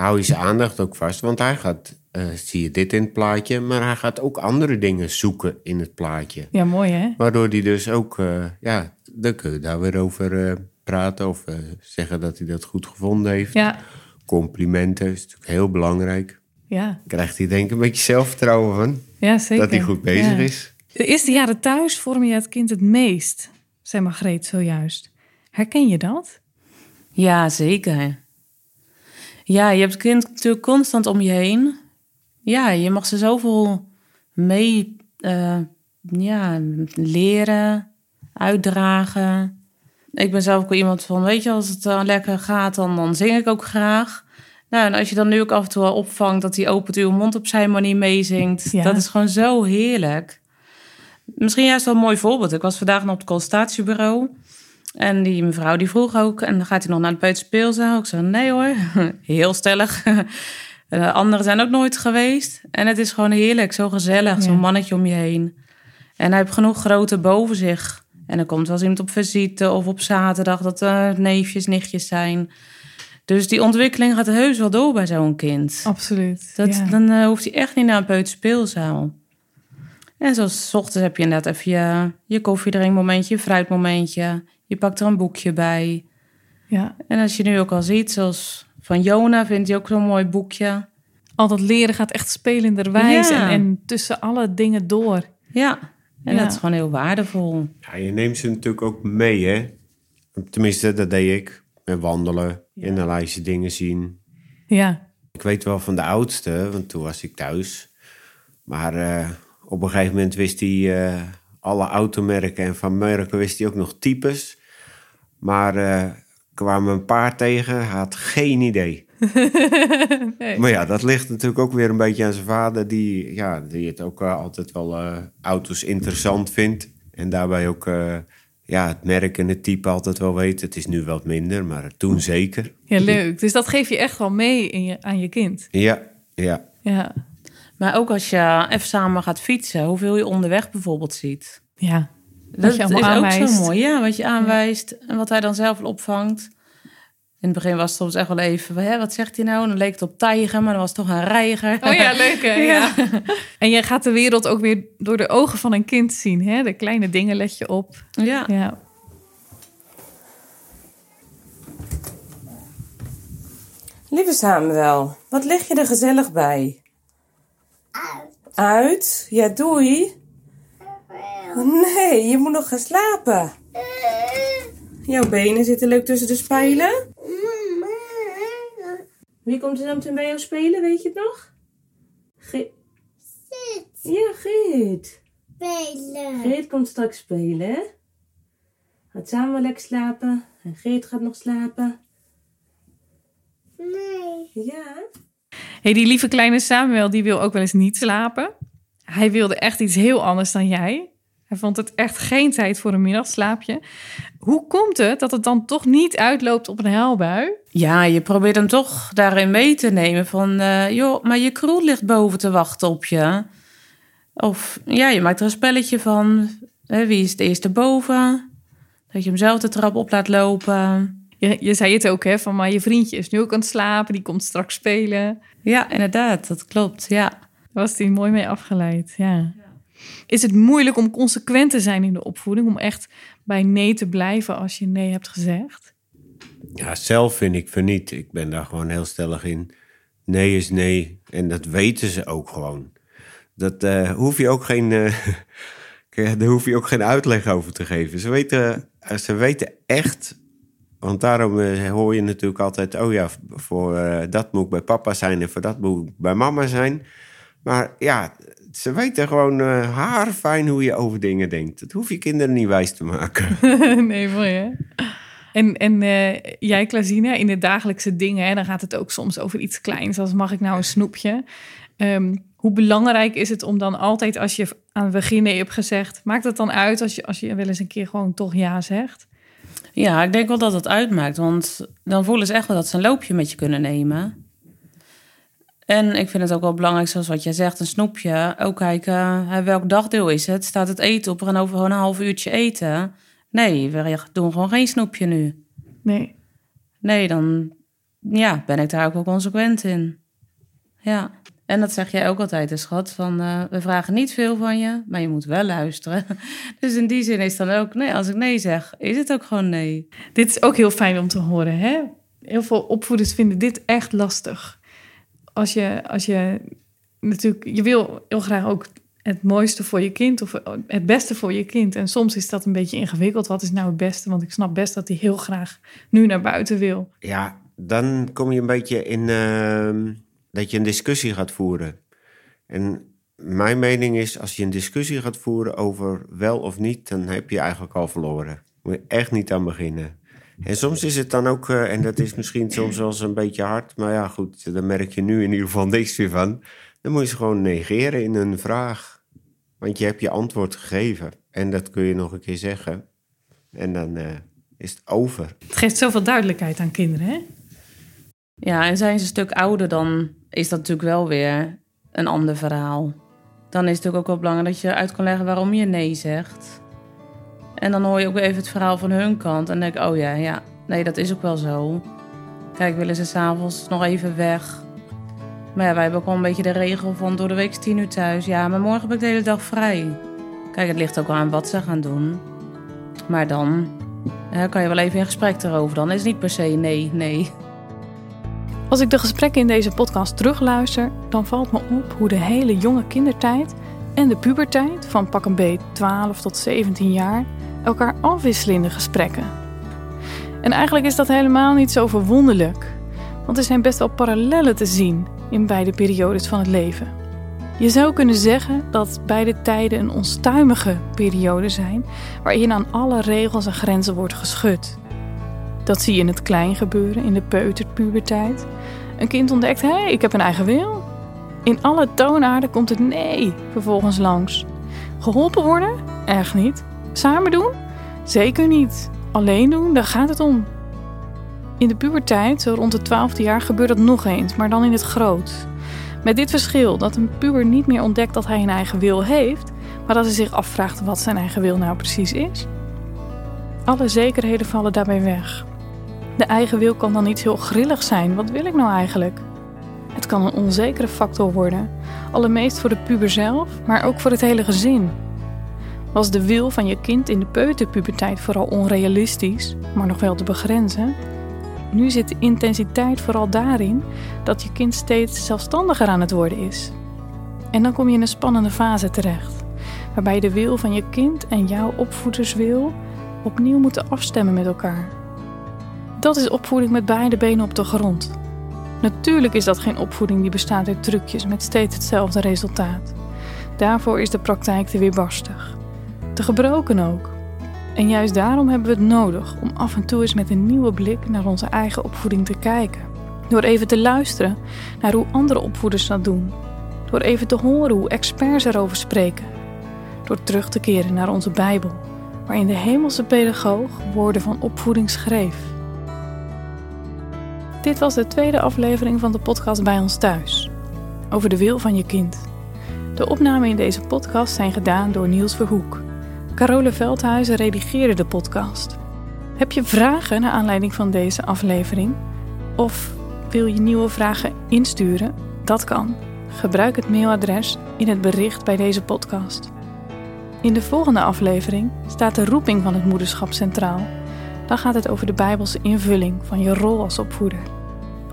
hou je zijn aandacht ook vast. Want hij gaat, eh, zie je dit in het plaatje, maar hij gaat ook andere dingen zoeken in het plaatje. Ja, mooi hè? Waardoor hij dus ook, eh, ja, dan kun je daar weer over eh, praten of zeggen dat hij dat goed gevonden heeft. Ja, Complimenten is natuurlijk heel belangrijk. ja, Krijgt hij denk ik een beetje zelfvertrouwen van, ja zeker. dat hij goed bezig Ja. is. De eerste jaren thuis vorm je het kind het meest, zei Margreet zojuist. Herken je dat? Ja, zeker. Ja, je hebt het kind natuurlijk constant om je heen. Ja, je mag ze zoveel mee eh, ja, leren. uitdragen. Ik ben zelf ook wel iemand van, weet je, als het uh, lekker gaat, dan, dan zing ik ook graag. Nou, en als je dan nu ook af en toe wel opvangt dat hij opent uw mond op zijn manier meezingt, Ja. dat is gewoon zo heerlijk. Misschien juist wel een mooi voorbeeld. Ik was vandaag nog op het consultatiebureau. En die mevrouw die vroeg ook, en dan gaat hij nog naar de peuterspeelzaal? Ik zei, nee hoor, heel stellig. De anderen zijn ook nooit geweest. En het is gewoon heerlijk, zo gezellig, Ja. zo'n mannetje om je heen. En hij heeft genoeg grote boven zich. En er komt wel eens iemand op visite of op zaterdag dat er neefjes, nichtjes zijn. Dus die ontwikkeling gaat heus wel door bij zo'n kind. Absoluut. Dat, ja. Dan eh, hoeft hij echt niet naar een peuterspeelzaal. En zoals 's ochtends heb je inderdaad even je, je koffiedrinkmomentje, je fruitmomentje. Je pakt er een boekje bij. ja. En als je nu ook al ziet, zoals van Jona vindt hij ook zo'n mooi boekje. Al dat leren gaat echt spelenderwijs Ja. en, en tussen alle dingen door. Ja, en Ja. dat is gewoon heel waardevol. Ja, je neemt ze natuurlijk ook mee, hè? Tenminste, dat deed ik. Met wandelen, in een lijstje dingen zien. Ja, Ik weet wel van de oudste, want toen was ik thuis. Maar eh, op een gegeven moment wist hij eh, alle automerken en van merken wist hij ook nog types. Maar eh kwamen een paar tegen, had geen idee. Maar ja, dat ligt natuurlijk ook weer een beetje aan zijn vader, die, ja, die het ook eh, altijd wel eh, auto's interessant vindt. En daarbij ook eh, ja, het merk en het type altijd wel weet. Het is nu wat minder, maar toen zeker. ja, leuk. Dus dat geef je echt wel mee in je, aan je kind. Ja, ja. Ja, Maar ook als je even samen gaat fietsen, hoeveel je onderweg bijvoorbeeld ziet. ja. Dat Wat je is allemaal ook aanwijst. zo mooi, ja, wat je aanwijst en wat hij dan zelf opvangt. In het begin was het soms echt wel even, hè, wat zegt hij nou? En dan leek het op tijger, maar dan was het toch een reiger. Oh ja, leuk hè? Ja. En je gaat de wereld ook weer door de ogen van een kind zien. Hè? De kleine dingen let je op. ja. Ja. Lieve Samuel, wat leg je er gezellig bij? Uit. Uit? Ja, doei. Nee, je moet nog gaan slapen. Jouw benen zitten leuk tussen de spijlen. Wie komt er zo meteen bij jou spelen, weet je het nog? Ge ja, Geet. Spelen. Geet komt straks spelen, hè? Gaat samen lekker slapen. En Geet gaat nog slapen. Nee. Ja. Hey, die lieve kleine Samuel, die wil ook wel eens niet slapen. Hij wilde echt iets heel anders dan jij. Hij vond het echt geen tijd voor een middagslaapje. Hoe komt het dat het dan toch niet uitloopt op een huilbui? Ja, je probeert hem toch daarin mee te nemen van... eh, joh, maar je kroel ligt boven te wachten op je. Of ja, je maakt er een spelletje van. Hè, wie is het eerste boven? Dat je hem zelf de trap op laat lopen. Je, je zei het ook, hè? Van maar je vriendje is nu ook aan het slapen, die komt straks spelen. Ja, inderdaad, dat klopt, ja. Daar was hij mooi mee afgeleid, ja. Is het moeilijk om consequent te zijn in de opvoeding? Om echt bij nee te blijven als je nee hebt gezegd? Ja, zelf vind ik van niet. Ik ben daar gewoon heel stellig in. Nee is nee. En dat weten ze ook gewoon. Dat eh, hoef je ook geen, eh, daar hoef je ook geen uitleg over te geven. Ze weten, eh, ze weten echt. Want daarom hoor je natuurlijk altijd: oh ja, voor dat moet ik bij papa zijn en voor dat moet ik bij mama zijn. Maar ja, ze weten gewoon eh haarfijn hoe je over dingen denkt. Dat hoef je kinderen niet wijs te maken. nee, mooi hè? En, en eh, jij, Klazina, in de dagelijkse dingen, hè, dan gaat het ook soms over iets kleins, als mag ik nou een snoepje? Ehm, hoe belangrijk is het om dan altijd, als je aan het begin nee hebt gezegd, maakt het dan uit als je, als je wel eens een keer gewoon toch ja zegt? Ja, ik denk wel dat het uitmaakt. Want dan voelen ze echt wel dat ze een loopje met je kunnen nemen. En ik vind het ook wel belangrijk, zoals wat jij zegt, een snoepje. Ook kijken, hè, welk dagdeel is het? Staat het eten op? We gaan over gewoon een half uurtje eten. Nee, we doen gewoon geen snoepje nu. Nee. Nee, dan ja, ben ik daar ook wel consequent in. Ja. En dat zeg jij ook altijd, hè, schat. Van, eh, we vragen niet veel van je, maar je moet wel luisteren. Dus in die zin is dan ook, nee, als ik nee zeg, is het ook gewoon nee. Dit is ook heel fijn om te horen. Hè? Heel veel opvoeders vinden dit echt lastig. Als je, als je natuurlijk, je wil heel graag ook het mooiste voor je kind of het beste voor je kind. En soms is dat een beetje ingewikkeld. Wat is nou het beste? Want ik snap best dat hij heel graag nu naar buiten wil. Ja, dan kom je een beetje in ehm, dat je een discussie gaat voeren. En mijn mening is, als je een discussie gaat voeren over wel of niet, dan heb je eigenlijk al verloren. Moet je echt niet aan beginnen. En soms is het dan ook, eh, en dat is misschien soms wel eens een beetje hard, maar ja, goed, daar merk je nu in ieder geval niks meer van. Dan moet je ze gewoon negeren in een vraag. Want je hebt je antwoord gegeven. En dat kun je nog een keer zeggen. En dan eh, is het over. Het geeft zoveel duidelijkheid aan kinderen, hè? Ja, en zijn ze een stuk ouder, dan is dat natuurlijk wel weer een ander verhaal. Dan is het natuurlijk ook wel belangrijk dat je uit kan leggen waarom je nee zegt. En dan hoor je ook even het verhaal van hun kant. En denk ik, oh ja, ja, nee, dat is ook wel zo. Kijk, willen ze s'avonds nog even weg? Maar ja, wij hebben ook wel een beetje de regel van door de week is tien uur thuis. Ja, maar morgen heb ik de hele dag vrij. Kijk, het ligt ook wel aan wat ze gaan doen. Maar dan hè, kan je wel even in gesprek erover. Dan is het niet per se nee, nee. Als ik de gesprekken in deze podcast terugluister, dan valt me op hoe de hele jonge kindertijd en de puberteit, van pak een beet 12 tot 17 jaar, elkaar afwisselen in de gesprekken. En eigenlijk is dat helemaal niet zo verwonderlijk, want er zijn best wel parallellen te zien in beide periodes van het leven. Je zou kunnen zeggen dat beide tijden een onstuimige periode zijn, waarin aan alle regels en grenzen wordt geschud. Dat zie je in het klein gebeuren, in de peuterpuberteit. Een kind ontdekt, hé, hey, ik heb een eigen wil. In alle toonaarden komt het nee vervolgens langs. Geholpen worden? Echt niet. Samen doen? Zeker niet. Alleen doen, daar gaat het om. In de puberteit, rond de twaalfde jaar, gebeurt dat nog eens, maar dan in het groot. Met dit verschil dat een puber niet meer ontdekt dat hij een eigen wil heeft, maar dat hij zich afvraagt wat zijn eigen wil nou precies is. Alle zekerheden vallen daarbij weg. De eigen wil kan dan iets heel grillig zijn. Wat wil ik nou eigenlijk? Het kan een onzekere factor worden, allermeest voor de puber zelf, maar ook voor het hele gezin. Was de wil van je kind in de peuterpuberteit vooral onrealistisch, maar nog wel te begrenzen? Nu zit de intensiteit vooral daarin dat je kind steeds zelfstandiger aan het worden is. En dan kom je in een spannende fase terecht, waarbij de wil van je kind en jouw opvoederswil opnieuw moeten afstemmen met elkaar. Dat is opvoeding met beide benen op de grond. Natuurlijk is dat geen opvoeding die bestaat uit trucjes met steeds hetzelfde resultaat. Daarvoor is de praktijk te weerbarstig. Te gebroken ook. En juist daarom hebben we het nodig om af en toe eens met een nieuwe blik naar onze eigen opvoeding te kijken. Door even te luisteren naar hoe andere opvoeders dat doen. Door even te horen hoe experts erover spreken. Door terug te keren naar onze Bijbel, waarin de hemelse pedagoog woorden van opvoeding schreef. Dit was de tweede aflevering van de podcast Bij ons thuis. Over de wil van je kind. De opnamen in deze podcast zijn gedaan door Niels Verhoek. Carole Veldhuizen redigeerde de podcast. Heb je vragen naar aanleiding van deze aflevering? Of wil je nieuwe vragen insturen? Dat kan. Gebruik het mailadres in het bericht bij deze podcast. In de volgende aflevering staat de roeping van het moederschap centraal. Dan gaat het over de Bijbelse invulling van je rol als opvoeder.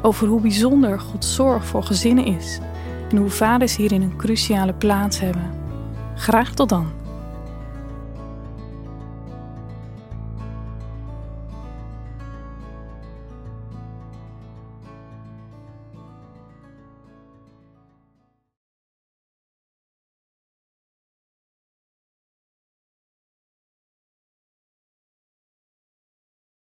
Over hoe bijzonder Gods zorg voor gezinnen is en hoe vaders hierin een cruciale plaats hebben. Graag tot dan.